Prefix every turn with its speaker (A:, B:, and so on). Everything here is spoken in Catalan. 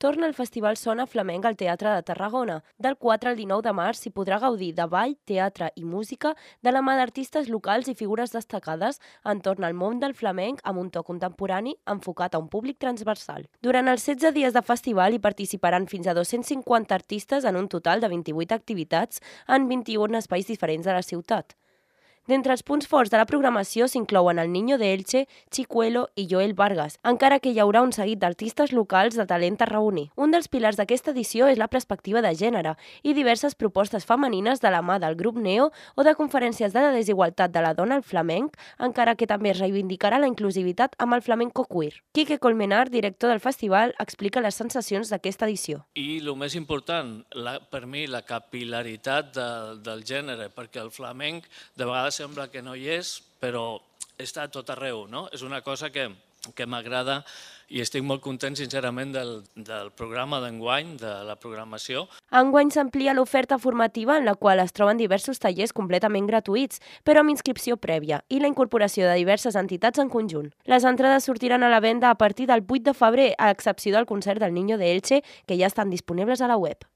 A: torna el Festival Sona Flamenc al Teatre de Tarragona. Del 4 al 19 de març s'hi podrà gaudir de ball, teatre i música de la mà d'artistes locals i figures destacades entorn al món del flamenc amb un to contemporani enfocat a un públic transversal. Durant els 16 dies de festival hi participaran fins a 250 artistes en un total de 28 activitats en 21 espais diferents de la ciutat. D'entre els punts forts de la programació s'inclouen el Niño de Elche, Chicuelo i Joel Vargas, encara que hi haurà un seguit d'artistes locals de talent tarragoní. Un dels pilars d'aquesta edició és la perspectiva de gènere i diverses propostes femenines de la mà del grup Neo o de conferències de la desigualtat de la dona al flamenc, encara que també es reivindicarà la inclusivitat amb el flamenco queer. Quique Colmenar, director del festival, explica les sensacions d'aquesta edició.
B: I el més important, la, per mi, la capilaritat de, del gènere, perquè el flamenc de vegades sembla que no hi és, però està a tot arreu. No? És una cosa que, que m'agrada i estic molt content, sincerament, del, del programa d'enguany, de la programació.
A: Enguany s'amplia l'oferta formativa en la qual es troben diversos tallers completament gratuïts, però amb inscripció prèvia, i la incorporació de diverses entitats en conjunt. Les entrades sortiran a la venda a partir del 8 de febrer, a excepció del concert del Niño de Elche, que ja estan disponibles a la web.